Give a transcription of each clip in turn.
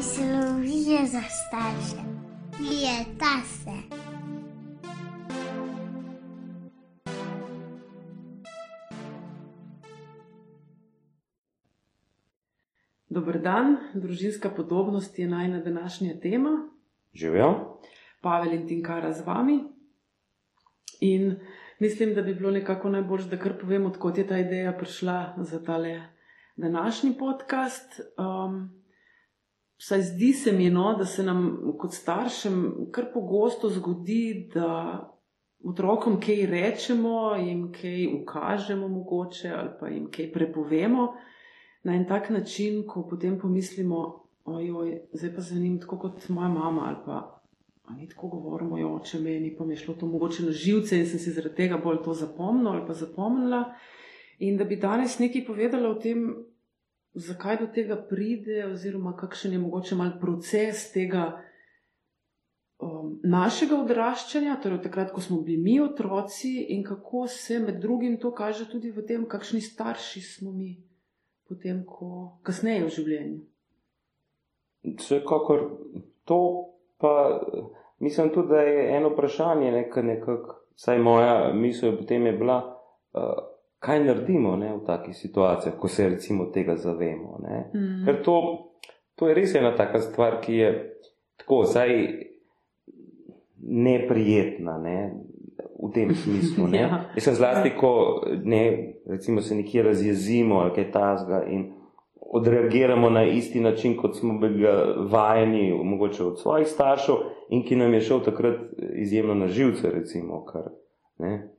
Slovenije za starše. Leta se. Dober dan, družinska podobnost je najna današnja tema. Živijo. Pavel in Tinkara z vami. In mislim, da bi bilo nekako najbolj, da kar povem, odkot je ta ideja prišla za tale današnji podcast. Um, Saj zdi se mi, no, da se nam kot staršem kar pogosto zgodi, da otrokom kaj rečemo, jim kaj ukažemo, mogoče ali pa jim kaj prepovemo na en tak način, ko potem pomislimo, ojoj, zdaj pa za njim tako kot moja mama ali pa. Ni tako govorimo, jo oče meni, pa mi je šlo to mogoče na živce in sem si zaradi tega bolj to zapomnila ali pa zapomnila. In da bi danes nekaj povedala o tem, zakaj do tega pride, oziroma kakšen je mogoče mal proces tega um, našega odraščanja, torej takrat, ko smo bili mi otroci, in kako se med drugim to kaže tudi v tem, kakšni starši smo mi, potem, ko kasneje v življenju. Vsekakor to, pa mislim tudi, da je eno vprašanje, nekaj, nekak, saj moja misel potem je bila. Uh, kaj naredimo ne, v takih situacijah, ko se recimo tega zavemo. Mm. Ker to, to je res ena taka stvar, ki je tako zdaj neprijetna. Ne. V tem smislu. ja. Jaz sem zlasti, ko ne, recimo se nekje razjezimo ali kaj tasga in odreagiramo na isti način, kot smo bili vajeni, mogoče od svojih staršev, in ki nam je šel takrat izjemno na živce, recimo, kar, ne,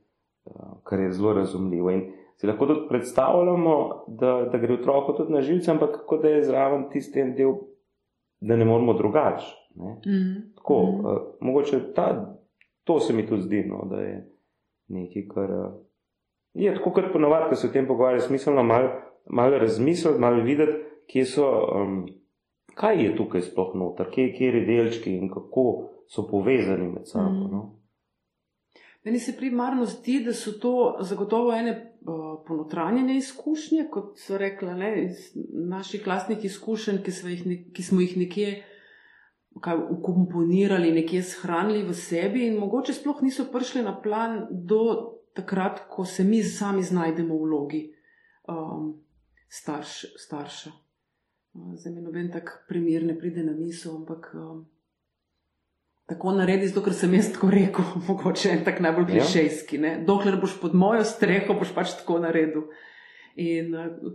kar je zelo razumljivo. In si lahko tudi predstavljamo, da, da gre otroku tudi na živce, ampak kako da je zraven tisti del, da ne moramo drugače. Mm. Tako, mm. uh, mogoče ta, to se mi tudi zdi, no, da je nekaj, kar uh, je tako, kot ponovadi, ko se o tem pogovarjamo, smiselno malo mal razmisliti, malo videti, kje so. Um, Kaj je tukaj sploh noter, kje, kje je delčki in kako so povezani med sabo? Mm. No? Meni se primarno zdi, da so to zagotovo ene uh, ponotranjene izkušnje, kot so rekla, ne, iz naših vlastnih izkušenj, ki smo jih, ne, ki smo jih nekje ukomponirali, nekje shranili v sebi in mogoče sploh niso prišli na plan do takrat, ko se mi sami znajdemo v vlogi um, starš, starša. Zdaj mi noben tak primer ne pride na misel, ampak. Um, tako naredi, zato ker sem jaz tako rekel, mogoče en tak najbolj klišejski. Ja. Dokler boš pod mojo streho, boš pač tako naredil. In uh,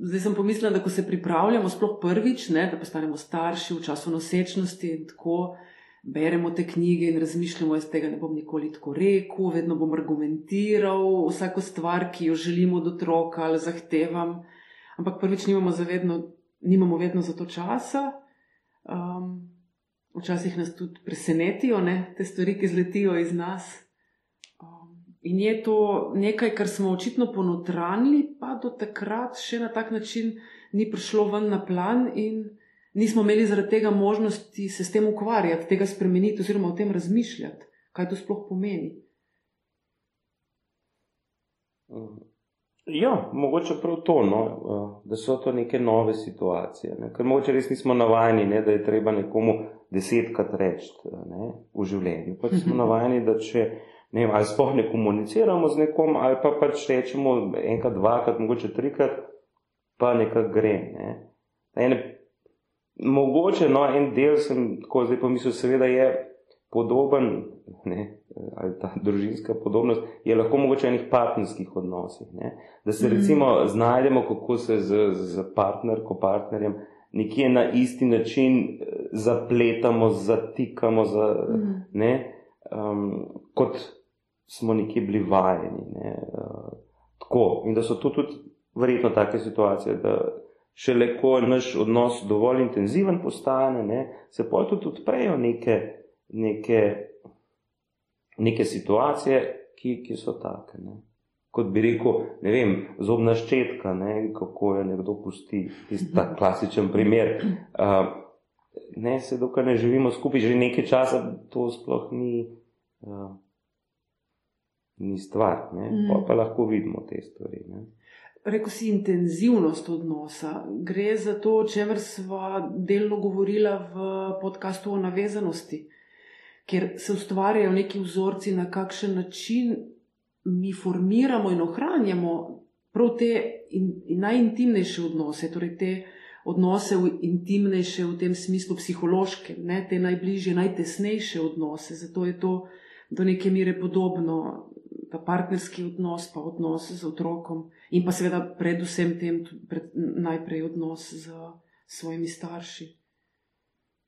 zdaj sem pomislila, da ko se pripravljamo, sploh prvič, ne, da postanemo starši v času nosečnosti in tako. Beremo te knjige in razmišljamo, da tega ne bom nikoli tako rekel, vedno bom argumentiral vsako stvar, ki jo želimo od otroka ali zahtevam. Ampak prvič nimamo, zavedno, nimamo vedno za to časa. Um, včasih nas tudi presenetijo, ne? te stvari, ki zletijo iz nas. Um, in je to nekaj, kar smo očitno ponotranili, pa do takrat še na tak način ni prišlo ven na plan, in nismo imeli zaradi tega možnosti se s tem ukvarjati, tega spremeniti, oziroma o tem razmišljati, kaj to sploh pomeni. Ja, mogoče prav to, no, eh, da so to neke nove situacije. Ne? Ker mogoče res nismo navajeni, ne, da je treba nekomu desetkrat reči ne, v življenju. Pač smo navajeni, da če ne, ali sploh ne komuniciramo z nekom, ali pa pač rečemo enkrat, dvakrat, mogoče trikrat, pa nekaj gre. Ne. Ene, mogoče no, en del sem tako zdaj pomislil, seveda je podoben, ne, ali ta družinska podobnost, je lahko mogoče v enih partnerskih odnosih. Ne. Da se mhm. recimo znajdemo, kako se z, z partnerko, partnerjem nekje na isti način eh, zapletamo, zatikamo, za, mhm. ne, um, kot smo nekje bili vajeni. Ne, uh, tako. In da so to tudi verjetno take situacije, da šele ko je naš odnos dovolj intenziven postane, ne, se pa tudi odprejo neke neke, neke situacije, ki, ki so take. Ne. Kot bi rekel, ne vem, zobna ščetka, ne, kako jo nekdo pusti, tisti klasičen primer. Uh, ne, se dokaj ne živimo skupaj že nekaj časa, to sploh ni, uh, ni stvar. Ne. Pa, pa lahko vidimo te stvari. Ne. Reko si intenzivnost odnosa. Gre za to, o čemer smo delno govorili v podkastu o navezanosti, kjer se ustvarjajo neki vzorci, na kakšen način mi formiramo in ohranjamo prav te in, in najintimnejše odnose, torej te odnose v intimnejše v tem smislu psihološke, ne, te najbližje, najtesnejše odnose. Zato je to do neke mere podobno ta partnerski odnos, pa odnos z otrokom in pa seveda predvsem tem pred, najprej odnos z svojimi starši.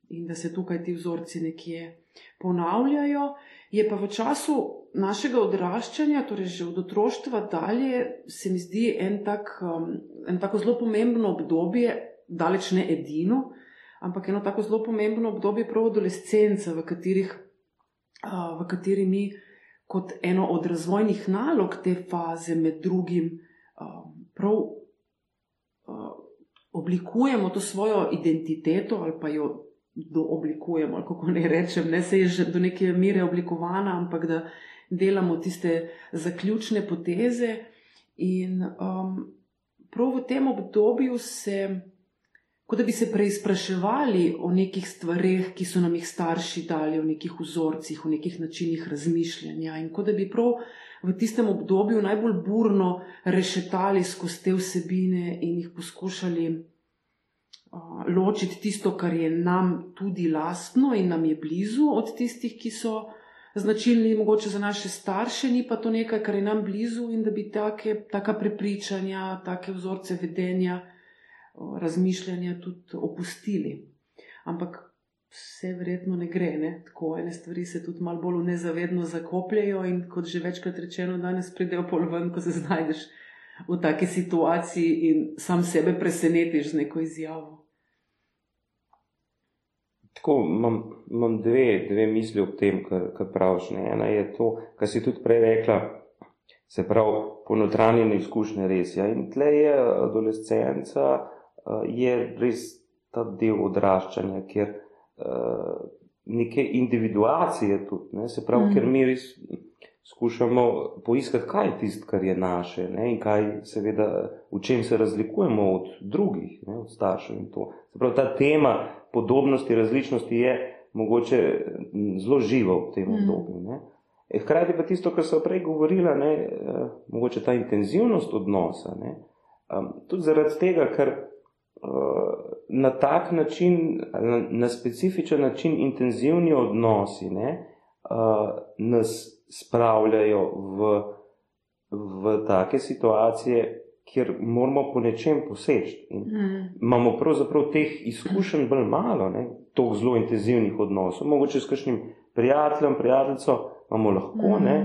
In da se tukaj ti vzorci nekje ponavljajo, je pa v času našega odraščanja, torej že od otroštva dalje, se mi zdi en, tak, um, en tako zelo pomembno obdobje, daleč ne edino, ampak eno tako zelo pomembno obdobje, prav adolescence, v, katerih, uh, v kateri mi kot eno od razvojnih nalog te faze, med drugim, um, prav uh, oblikujemo to svojo identiteto ali pa jo dooblikujemo, kako naj rečem, ne se je že do neke mere oblikovana, ampak da delamo tiste zaključne poteze. In um, prav v tem obdobju se kot da bi se preizpraševali o nekih stvarih, ki so nam jih starši dali, o nekih vzorcih, o nekih načinih razmišljanja. In kot da bi prav v tistem obdobju najbolj burno rešetali skozi te vsebine in jih poskušali ločiti tisto, kar je nam tudi lastno in nam je blizu, od tistih, ki so. Značilni mogoče za naše starše, ni pa to nekaj, kar je nam blizu, in da bi take, taka prepričanja, take vzorce vedenja razmišljanja tudi opustili. Ampak vse verjetno ne gre, ne? tako ene stvari se tudi malo bolj nezavedno zakopljajo in kot že večkrat rečeno, danes pridejo pol ven, ko se znajdeš v taki situaciji in sam sebe presenetiš z neko izjavo. Tako imam, imam dve, dve misli ob tem, kar, praviš. Ne. Ena je to, kar si tudi prej rekla, se pravi, ponotranjene izkušnje res. Ja. In tle je adolescenca, uh, je res ta del odraščanja, kjer uh, neke individuacije tudi, ne, se pravi, mm. ker mi res skušamo poiskati, kaj je tisto, kar je naše ne, in kaj seveda, v čem se razlikujemo od drugih, ne, od staršev in to. Se pravi, ta tema podobnosti, različnosti je mogoče zelo živa v tem mm. obdobju. E, hkrati pa tisto, kar so prej govorila, ne, uh, mogoče ta intenzivnost odnosa, ne, um, tudi zaradi tega, ker na tak način, na, na specifičen način, intenzivni odnosi ne, uh, nas spravljajo v, v take situacije, kjer moramo po nečem poseči. Mm. Imamo pravzaprav teh izkušenj bolj malo, tako zelo intenzivnih odnosov. Mogoče s kakšnim prijateljem, prijateljico imamo lahko, mm. ne,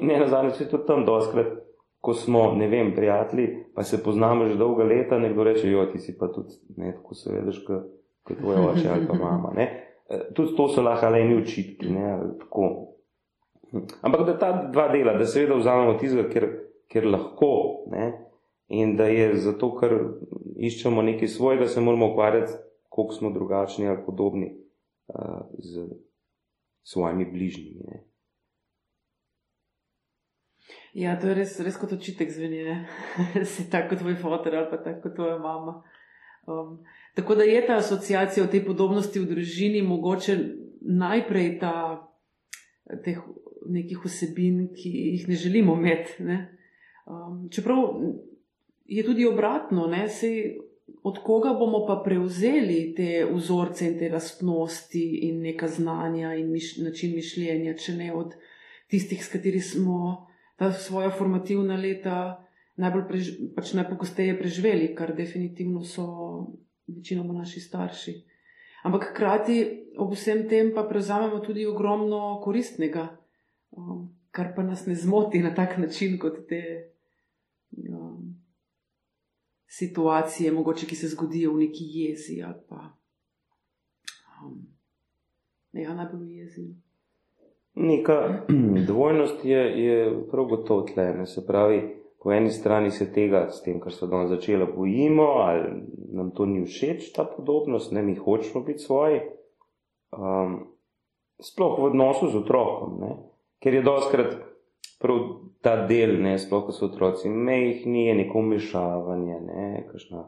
in ne na zadnje, tudi tam doskrat ko smo, ne vem, prijatelji, pa se poznamo že dolga leta, nekdo reče, jo, ti si pa tudi, ne, tako se vedeš, kot tvoja oče ali pa mama, ne. E, tudi to so lahko le eni očitki, ne, tako. Ampak da ta dva dela, da seveda vzamemo tizga, ker, ker lahko, ne, in da je zato, ker iščemo nekaj svojega, se moramo ukvarjati, koliko smo drugačni ali podobni uh, z svojimi bližnjimi, ne. Ja, to je res, res kot očitek zveni, da si tako kot tvoj fotor ali pa tako kot tvoja mama. Um, tako da je ta asociacija o tej podobnosti v družini mogoče najprej ta teh nekih vsebin, ki jih ne želimo imeti. Ne? Um, čeprav je tudi obratno, ne? Sej, od koga bomo pa prevzeli te vzorce in te lastnosti in neka znanja in miš, način mišljenja, če ne od tistih, s katerimi smo ta svoja formativna leta najbolj prež, pač najpogosteje preživeli, kar definitivno so večinoma naši starši. Ampak hkrati ob vsem tem pa prevzamemo tudi ogromno koristnega, um, kar pa nas ne zmoti na tak način kot te um, situacije, mogoče ki se zgodijo v neki jezi ali pa um, ne, ja, najbolj jezi. Neka dvojnost je, je prav gotovo tle. Se pravi, po eni strani se tega, s tem, kar so danes začela, bojimo, ali nam to ni všeč, ta podobnost, ne mi hočemo biti svoji. Um, sploh v odnosu z otrokom, ne? Ker je doskrat prav ta del, ne, sploh ko so otroci mehni, je neko umešavanje, ne, kakšna,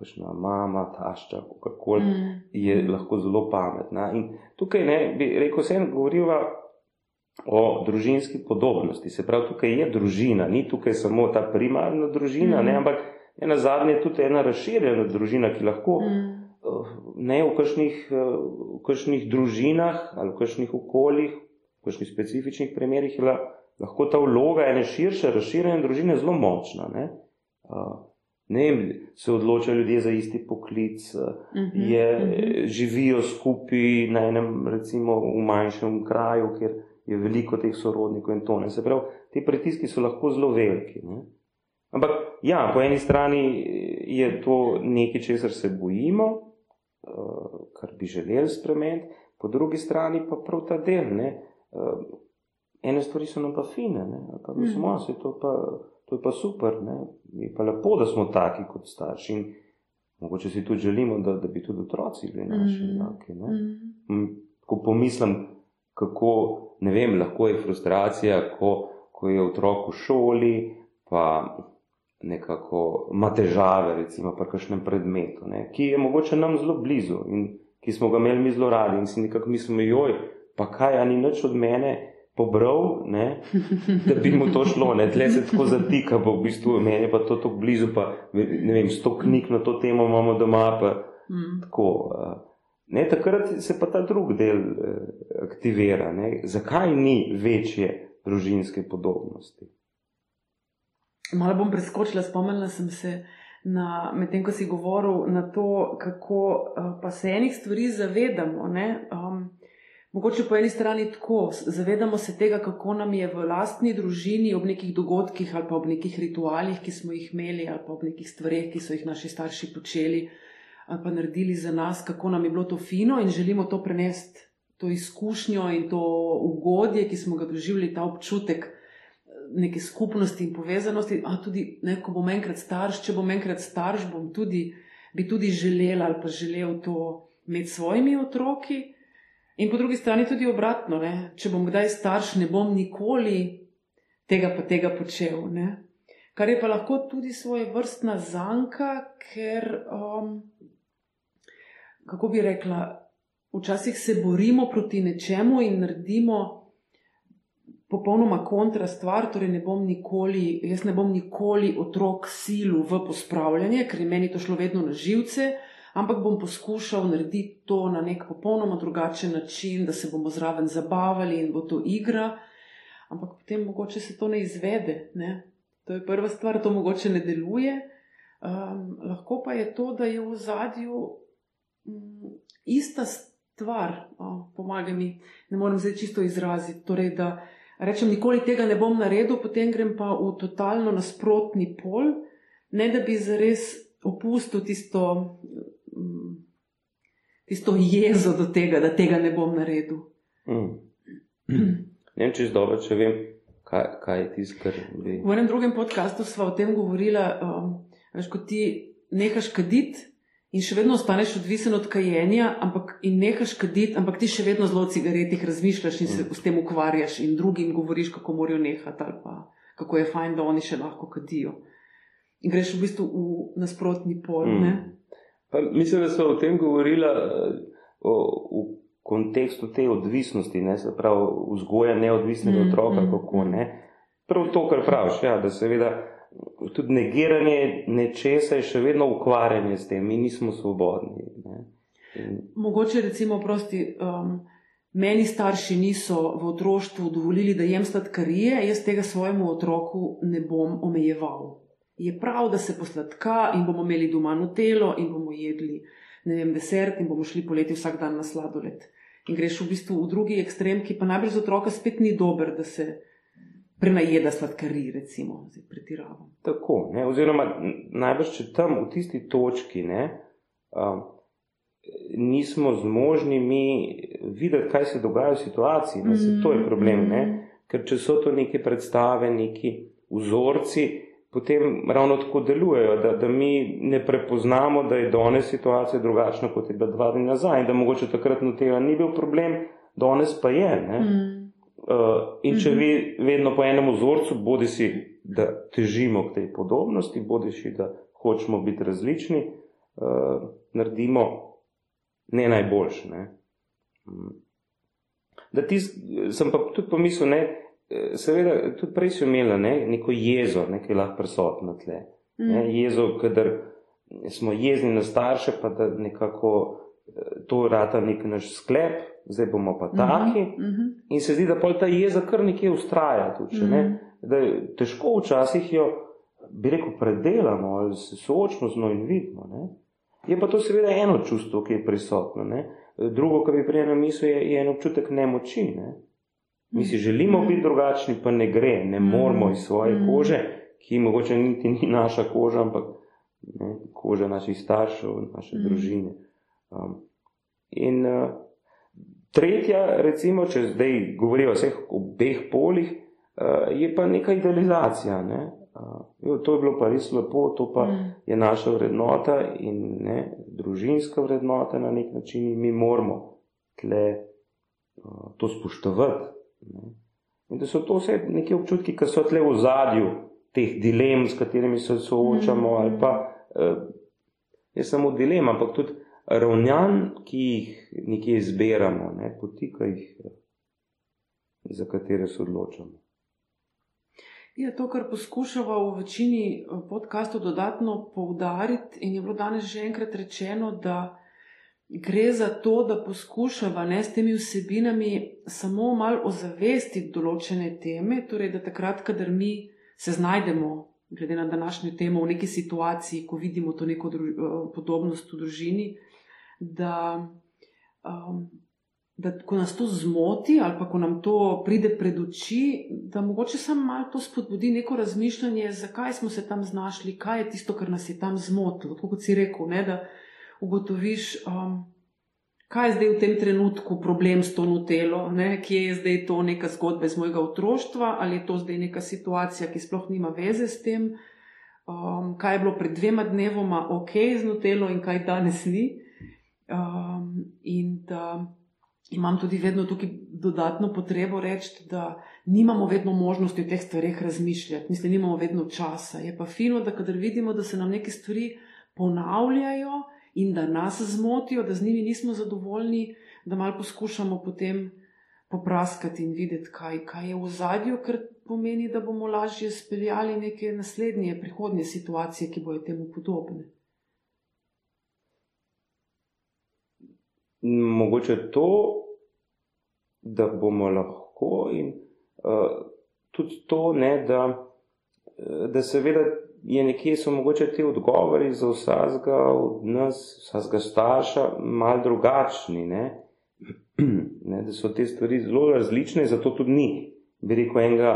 kakšna mama, tašča, kakorkoli, mm. je lahko zelo pametna. In tukaj ne, bi rekel, se en govoriva o družinski podobnosti. Se pravi, tukaj je družina, ni tukaj samo ta primarna družina, mm. ne, ampak ena zadnja je tudi ena razširjena družina, ki lahko. Mm. Ne v kakšnih, v kakšnih družinah ali v kakšnih okoljih, v kakšnih specifičnih primerih je lahko ta vloga ene širše, razširjene družine zelo močna. Ne? Uh, ne vem, se odločajo ljudje za isti poklic, uh -huh, je, uh -huh. živijo skupaj na enem, recimo, v manjšem kraju, kjer je veliko teh sorodnikov in to ne. Se pravi, ti pritiski so lahko zelo veliki. Ne? Ampak, ja, po eni strani je to nekaj, česar se bojimo, uh, kar bi želeli spremeniti, po drugi strani pa prav ta del. Ne? Uh, ene stvari so nam pa fine, ne? pa mislim, mm. se to, pa, to je pa super, ne? je pa lepo, da smo taki kot starši in mogoče si tudi želimo, da, da bi tudi otroci bili naši mm. enaki. Mm. Ko pomislim, kako, ne vem, lahko je frustracija, ko, ko je otrok v šoli, pa nekako ima težave, recimo pri kakšnem predmetu, ne? ki je mogoče nam zelo blizu in ki smo ga imeli mi zelo radi in si nekako mislimo, joj, pa kaj, ani nič od mene, pobral, ne, da bi mu to šlo, ne, tle se tako zatika, pa v bistvu meni pa to tako blizu, pa ne vem, sto knjig na to temo imamo doma, pa mm. tako. Ne, takrat se pa ta drug del eh, aktivira. Ne. Zakaj ni večje družinske podobnosti? Malo bom preskočila, spomnila sem se, medtem ko si govoril, na to, kako uh, pa se enih stvari zavedamo. Um, Mogoče po eni strani tako, zavedamo se tega, kako nam je v lastni družini ob nekih dogodkih ali pa ob nekih ritualih, ki smo jih imeli, ali pa ob nekih stvareh, ki so jih naši starši počeli ali pa naredili za nas, kako nam je bilo to fino in želimo to prenesti, to izkušnjo in to ugodje, ki smo ga doživeli, ta občutek neke skupnosti in povezanosti. A tudi, ne, ko bom enkrat starš, če bom enkrat starš, bom tudi, bi tudi želel ali pa želel to med svojimi otroki. In po drugi strani tudi obratno, ne? če bom kdaj starš, ne bom nikoli tega pa tega počel. Ne? Kar je pa lahko tudi svoje vrstna zanka, ker, um, kako bi rekla, včasih se borimo proti nečemu in naredimo popolnoma kontra stvar, torej ne bom nikoli, jaz ne bom nikoli otrok silu v pospravljanje, ker je meni to šlo vedno na živce ampak bom poskušal narediti to na nek popolnoma drugačen način, da se bomo zraven zabavali in bo to igra. Ampak potem mogoče se to ne izvede. Ne? To je prva stvar, to mogoče ne deluje. Um, lahko pa je to, da je v zadju um, ista stvar, oh, pomagaj mi, ne morem zdaj čisto izraziti. Torej, da rečem, nikoli tega ne bom naredil, potem grem pa v totalno nasprotni pol, ne da bi zares opustil tisto tisto jezo do tega, da tega ne bom naredil. Mm. Ne vem, če je dobro, če vem, kaj, kaj je tisto, kar bi. V enem drugem podkastu smo o tem govorili, um, veš, ko ti nehaš kaditi. In še vedno ostaneš odvisen od kajenja, ampak in nehaš kaditi, ampak ti še vedno zelo o cigaretih razmišljaš in se mm. s tem ukvarjaš in drugim govoriš, kako morajo nehati ali pa kako je fajn, da oni še lahko kadijo. In greš v bistvu v nasprotni pol. Mm. Pa mislim, da so o tem govorila eh, v kontekstu te odvisnosti, ne, se pravi vzgoja neodvisnega mm, otroka, mm, kako ne. Prav to, kar praviš, ja, da seveda tudi negiranje nečesa je še vedno ukvarjanje s tem, mi nismo svobodni. Ne. In... Mogoče recimo prosti. Um, Meni starši niso v otroštvu dovolili, da jem sladkarije, jaz tega svojemu otroku ne bom omejeval je prav, da se posladka in bomo imeli doma notelo in bomo jedli vem, desert in bomo šli poleti vsak dan na sladoled. In greš v bistvu v drugi ekstrem, ki pa najbrž za otroka spet ni dober, da se prenajeda sladkari, recimo, zdaj pretiravam. Tako, ne, oziroma najbrž, če tam v tisti točki ne, um, nismo zmožni mi videti, kaj se dogaja v situaciji, ne, se, to je problem, ne, mm. ker če so to neke predstave, neki vzorci, potem ravno tako delujejo, da, da mi ne prepoznamo, da je danes situacija drugačna, kot je bila dva dni nazaj in da mogoče takrat na tega ni bil problem, danes pa je. Mm. Uh, in če vi vedno po enem vzorcu, bodi si, da težimo k tej podobnosti, bodi si, da hočemo biti različni, uh, naredimo ne najboljši. Ne. Mm. Da ti, sem pa tudi pomislil, ne, seveda, tudi prej si imela ne, neko jezo, nekaj lahko prisotno tle. Ne, mm. jezo, kadar smo jezni na starše, pa da nekako to rata nek naš sklep, zdaj bomo pa mhm, taki. Uh -huh, uh -huh. In se zdi, da pol ta jeza kar nekje ustraja. Tudi, uh -huh. Da je težko včasih jo, bi rekel, predelamo ali se soočimo z njo in vidimo. Ne? Je pa to seveda eno čustvo, ki je prisotno. Ne? Drugo, kar bi prej na misli, je, je en občutek nemoči. Ne? Mi si želimo biti drugačni, pa ne gre, ne moramo iz svoje kože, ki mogoče niti ni naša koža, ampak ne, koža naših staršev, naše družine. Um, in uh, tretja, recimo, če zdaj govorijo o vseh obeh polih, uh, je pa neka idealizacija. Ne? Uh, to je bilo pa res lepo, to pa mm. je naša vrednota in ne, družinska vrednota na nek način in mi moramo tle uh, to spoštovati. Ne? In da so to vse neke občutki, ki so tle v zadju teh dilem, s katerimi se soočamo, mm. pa uh, je samo dilema, ampak tudi ravnanj, ki jih nekje izberamo, ne, potika jih, za katere se odločamo. Je ja, to, kar poskušamo v večini eh, podkastov dodatno poudariti, in je bilo danes že enkrat rečeno, da gre za to, da poskušamo ne, s temi vsebinami samo malo ozavestiti določene teme, torej da takrat, kadar mi se znajdemo glede na današnjo temo, v neki situaciji, ko vidimo to neko druž, eh, podobnost v družini, da, um, da ko nas to zmoti ali pa ko nam to pride pred oči, da mogoče samo malo to spodbudi neko razmišljanje, zakaj smo se tam znašli, kaj je tisto, kar nas je tam zmotilo. Kot si rekel, ne, da ugotoviš. Um, Kaj je zdaj v tem trenutku problem s to nutelo, ne? kje je zdaj to neka zgodba iz mojega otroštva, ali je to zdaj neka situacija, ki sploh nima veze s tem, um, kaj je bilo pred dvema dnevoma ok z nutelo in kaj danes ni. Um, in da imam tudi vedno tukaj dodatno potrebo reči, da nimamo vedno možnosti o teh stvarih razmišljati, mislim, nimamo vedno časa. Je pa fino, da kadar vidimo, da se nam neke stvari ponavljajo in da nas zmotijo, da z njimi nismo zadovoljni, da malo poskušamo potem popraskati in videti, kaj, kaj je v zadju, ker pomeni, da bomo lažje speljali neke naslednje, prihodnje situacije, ki bojo temu podobne. mogoče to, da bomo lahko in uh, tudi to, ne, da, da seveda je nekje so mogoče ti odgovori za vsakega od nas, vsakega starša, mal drugačni, ne? ne, da so te stvari zelo različne, zato tudi ni, bi rekel, enega,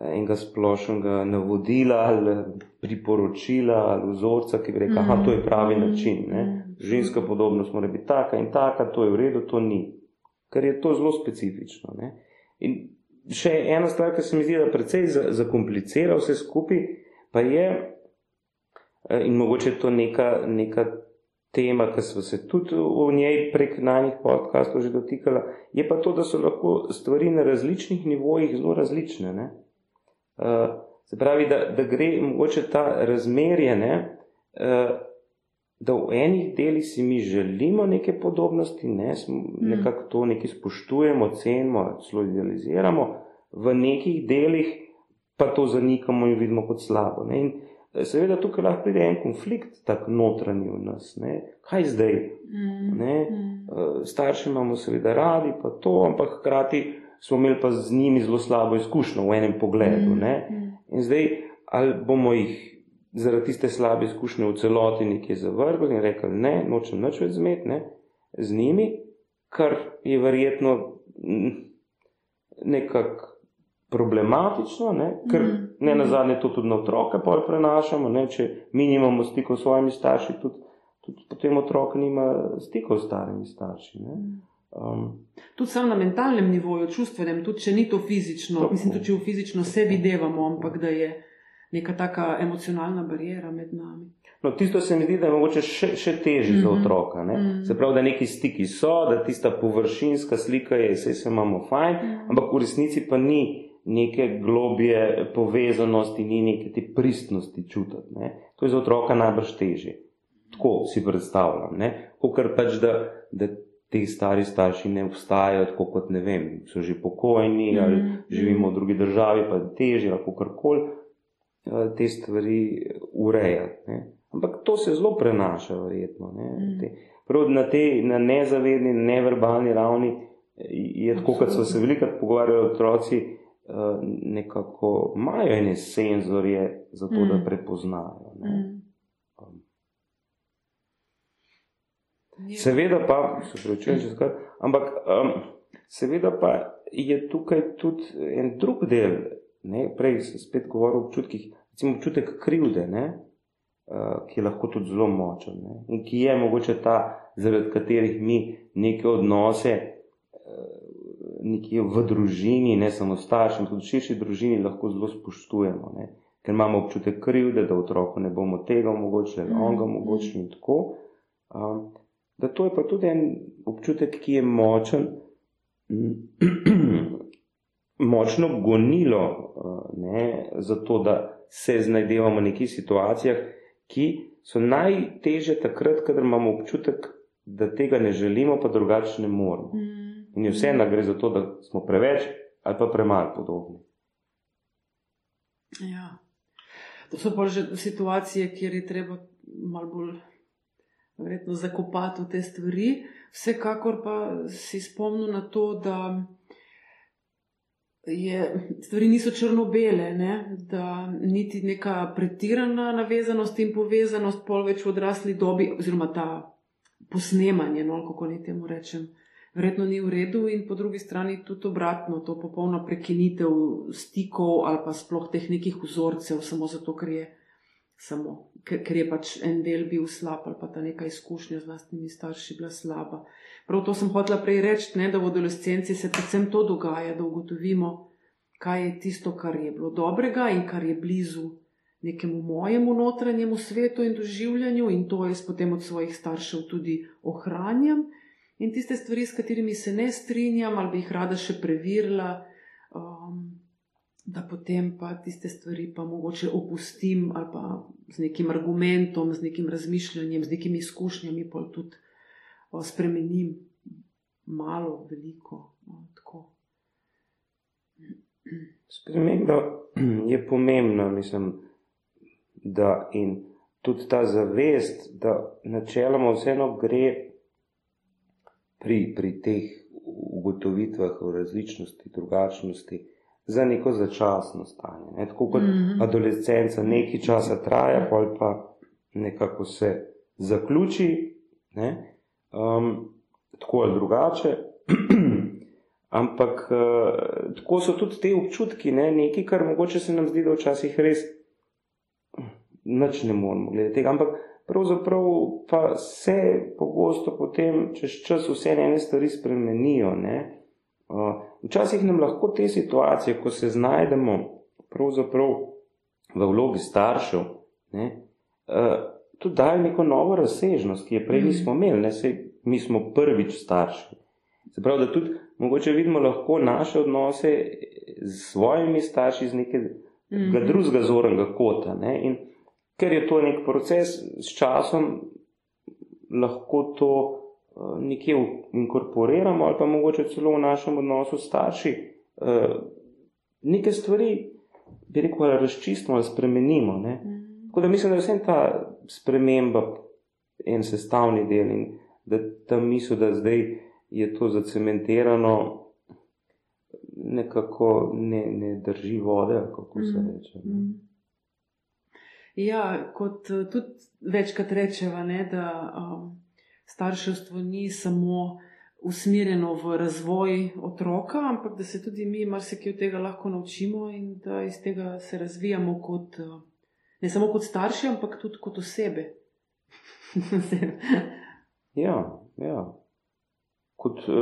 enega splošnega navodila ali priporočila ali vzorca, ki bi rekel, da to je pravi način. Ne? ženska podobnost mora biti taka in taka, to je v redu, to ni. Ker je to zelo specifično. Ne? In še ena stvar, ki se mi zdi, da precej zakomplicira vse skupaj, pa je, eh, in mogoče to neka, neka tema, ki smo se tudi v njej prek najnih podkastov že dotikala, je pa to, da so lahko stvari na različnih nivojih zelo različne. Ne? Uh, se pravi, da, da gre mogoče ta razmerje, ne, uh, da v enih delih si mi želimo neke podobnosti, ne, mm. nekako to nekaj spoštujemo, cenimo, celo idealiziramo, v nekih delih pa to zanikamo in vidimo kot slabo. Ne. In eh, seveda tukaj lahko pride en konflikt, tako notranji v nas. Ne. Kaj zdaj? Mm. Ne. Mm. Eh, starši imamo seveda radi, pa to, ampak hkrati smo imeli pa z njimi zelo slabo izkušnjo v enem pogledu. Mm. In zdaj, ali bomo jih zaradi tiste slabe izkušnje v celoti nekaj zavrgli in rekli, ne, nočem nič več zmed ne, z njimi, kar je verjetno nekako problematično, ne, ker mm. ne na zadnje to tudi na otroke prenašamo, ne, če mi nimamo stikov s svojimi starši, tudi, tudi potem otrok nima stikov s starimi starši. Ne. Mm. Um, tudi samo na mentalnem nivoju, čustvenem, tudi če ni to fizično, tako. mislim, tudi če v fizično se videvamo, ampak da je neka taka emocionalna barijera med nami. No, tisto se mi zdi, da je mogoče še, še težje mm -hmm. za Mhm. otroka. Ne? Mm -hmm. Se pravi, da neki stiki so, da tista površinska slika je, vse se imamo fajn, mm -hmm. ampak v resnici pa ni neke globje povezanosti, ni neke te pristnosti čutiti. Ne? To je za otroka najbrž težje. Tako si predstavljam. Ker pač, da, da ti stari starši ne obstajajo, tako kot ne vem, so že pokojni mm -hmm. ali živimo v drugi državi, pa je težje, ali kako koli te stvari urejati. Ne? Ampak to se zelo prenaša, verjetno. Ne? Mm. Te, prav na tej na nezavedni, neverbalni ravni je tako, kot so se velikokrat pogovarjali otroci, eh, nekako imajo ene senzorje za to, mm. da prepoznajo. Ne? Mm. Um, Ja. Seveda pa, se pravičujem, če skrat, ampak um, seveda pa je tukaj tudi en drug del, ne, prej sem spet govoril o občutkih, recimo občutek krivde, ne, uh, ki je lahko tudi zelo močen ne, in ki je mogoče ta, zaradi katerih mi neke odnose uh, nekje v družini, ne samo staršem, tudi širši družini lahko zelo spoštujemo, ne, ker imamo občutek krivde, da otroku ne bomo tega omogočili, ali on ga omogočili in tako. Um, da to je pa tudi en občutek, ki je močen, močno gonilo ne, za to, da se znajdemo v nekih situacijah, ki so najteže takrat, kadar imamo občutek, da tega ne želimo, pa drugače ne moremo. Mm. In je vseeno gre za to, da smo preveč ali pa premalo podobni. Ja. To so pa že situacije, kjer je treba malo bolj verjetno zakopati v te stvari. Vsekakor pa si spomnil na to, da je, stvari niso črno-bele, da niti neka pretirana navezanost in povezanost, pol več v odrasli dobi, oziroma ta posnemanje, no, kako naj temu rečem, verjetno ni v redu, in po drugi strani tudi obratno, to popolna prekinitev stikov ali pa sploh teh nekih vzorcev, samo zato, ker je, samo, ker, ker je pač en del bil slab ali pa ta neka izkušnja z vlastnimi starši bila slaba. Prav to sem hotela prej reči, ne, da v adolescenci se predvsem to dogaja, da ugotovimo, kaj je tisto, kar je bilo dobrega in kar je blizu nekemu mojemu notranjemu svetu in doživljanju, in to jaz potem od svojih staršev tudi ohranjam. In tiste stvari, s katerimi se ne strinjam ali bi jih rada še preverila, um, da potem pa tiste stvari pa mogoče opustim ali pa z nekim argumentom, z nekim razmišljanjem, z nekimi izkušnjami, pa tudi o, spremenim malo, veliko. O, tako. Sprememba je pomembna, mislim, da in tudi ta zavest, da načeloma vseeno gre pri, pri teh ugotovitvah o različnosti, drugačnosti za neko začasno stanje. Ne? Tako kot mm. -hmm. adolescenca nekaj časa traja, pol pa nekako se zaključi, ne? um, tako ali drugače. Ampak uh, tako so tudi te občutki, ne? nekaj, kar mogoče se nam zdi, da včasih res nič ne moremo gledati. Ampak pravzaprav pa se pogosto potem čez čas vse ene stvari spremenijo. Ne? Uh, včasih nam lahko te situacije, ko se znajdemo pravzaprav v vlogi staršev, ne, uh, tudi dajo neko novo razsežnost, ki je prej nismo imeli, ne Sej mi smo prvič starši. Se pravi, da tudi mogoče vidimo lahko naše odnose s svojimi starši z nekega Mhm. drugega zornega kota. Ne? In ker je to nek proces, s časom lahko to uh, nekje inkorporiramo ali pa mogoče celo v našem odnosu s starši uh, neke stvari, bi rekel, ali razčistimo ali spremenimo. Ne? Mhm. Tako da mislim, da je vsem ta sprememba en sestavni del in da ta misel, da zdaj je to zacementirano, nekako ne, ne drži vode, kako se Mhm. reče. ne. Ja, kot eh, tudi večkrat rečeva, ne, da um, starševstvo ni samo usmerjeno v razvoj otroka, ampak da se tudi mi marsikaj od tega lahko naučimo in da iz tega se razvijamo kot, eh, ne samo kot starši, ampak tudi kot osebe. Ja, ja. Kot uh,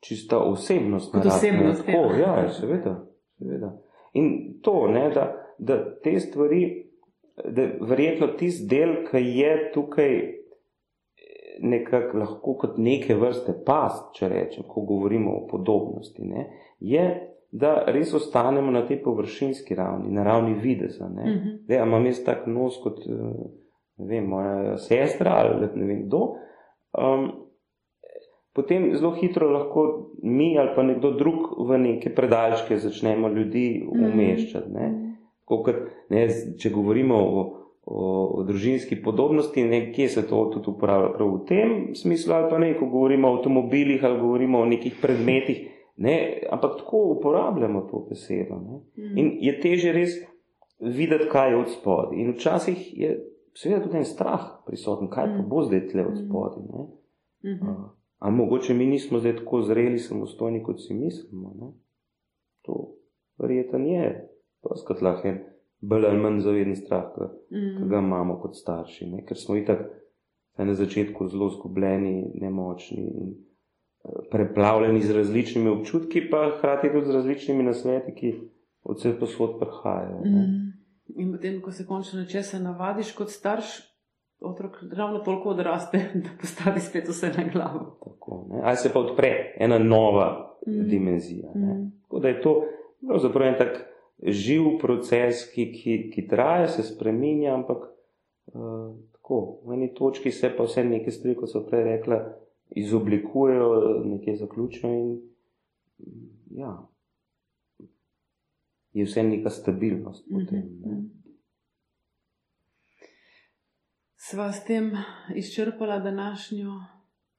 čista osebnost. Kot narasne, osebnost, Tako, ja. ja, seveda, seveda. In to, ne, da, da te stvari da verjetno tisti del, ki je tukaj nekako lahko kot neke vrste past, če rečem, ko govorimo o podobnosti, ne, je, da res ostanemo na tej površinski ravni, na ravni videza. Ne. Mhm. Zdaj, a imam jaz tak nos kot eh, ne vem, moja sestra ali ne vem kdo. Um, potem zelo hitro lahko mi ali pa nekdo drug v neke predaljške začnemo ljudi Mhm. umeščati. Ne. Kot, ne, če govorimo o, o, o družinski podobnosti, nekje se to tudi uporablja prav v tem smislu, ali pa ne, ko govorimo o avtomobilih ali govorimo o nekih predmetih, ne, ampak tako uporabljamo to besedo. Ne. Mhm. In je teže res videti, kaj je od spodaj. In včasih je seveda tudi en strah prisoten, kaj pa Mm. bo zdaj tle od Mm. spodaj. ne. Mhm. A, a mogoče mi nismo zdaj tako zreli, samostojni, kot si mislimo. Ne? To verjetno je, pa skrat lahko en bolj ali manj zaveden strah, ki Mhm. ga imamo kot starši, ne? ker smo itak na začetku zelo zgubljeni, nemočni in eh, preplavljeni z različnimi občutki, pa hkrati tudi z različnimi nasveti, ki od vseh posod prihajajo. Mhm. In potem, ko se končno nečesa navadiš kot starš, otrok ravno toliko odraste, da postavi spet vse na glavo. Tako, ne. Ali se pa odpre ena nova Mm. mm. dimenzija. Ne. Mhm. Tako da je to pravzaprav en tak živ proces, ki, ki, ki traja, se spremenja, ampak uh, tako, v eni točki se pa vse neke stvari, kot so prej rekla, izoblikujejo, nekje zaključijo in mm, ja, je vse neka stabilnost potem. Ne. Mhm. Sva s tem izčrpala današnjo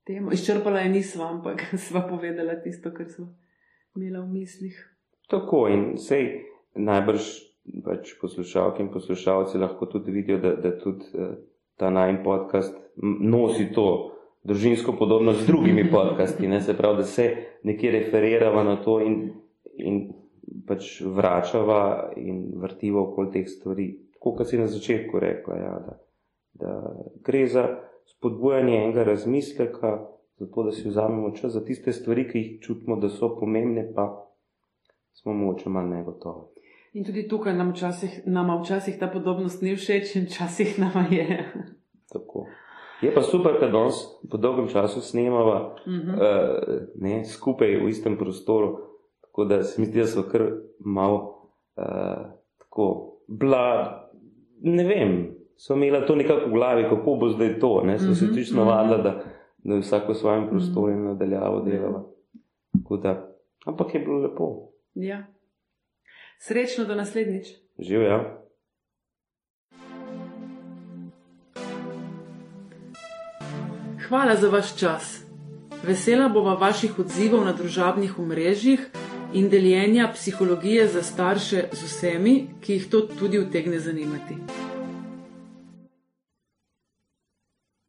temo. Izčrpala je nisva, ampak sva povedala tisto, kar smo imela v mislih. Tako in sej najbrž pač poslušalke in poslušalci lahko tudi vidijo, da, da tudi eh, ta najn podcast nosi to družinsko podobnost z drugimi podcasti, ne? se pravi, da se nekje referirava na to in, in pač vračava in vrtiva okoli teh stvari. Tako kot si na začetku rekla, ja, da, da gre za spodbujanje enega razmisleka, zato da si vzamemo čas za tiste stvari, ki jih čutimo, da so pomembne, pa smo mogoče malo negotovi. In tudi tukaj nam včasih, nama včasih ta podobnost ni všeč, in včasih nama je. Tako. Je pa super, da danes po dolgem času snemava Mhm. uh, ne, skupaj v istem prostoru, tako da se mi zdi, da so kar malo uh, tako bila, ne vem, so imela to nekako v glavi, kako bo zdaj to, ne, so se Mhm, čisto mhm. navadila, da, da je vsako v svojem prostoru in nadaljavo delava. Da, ampak je bilo lepo. Ja. Srečno do naslednjič. Živijo. Hvala za vaš čas. Vesela bova vaših odzivov na družabnih omrežjih in deljenja psihologije za starše z vsemi, ki jih to tudi utegne zanimati.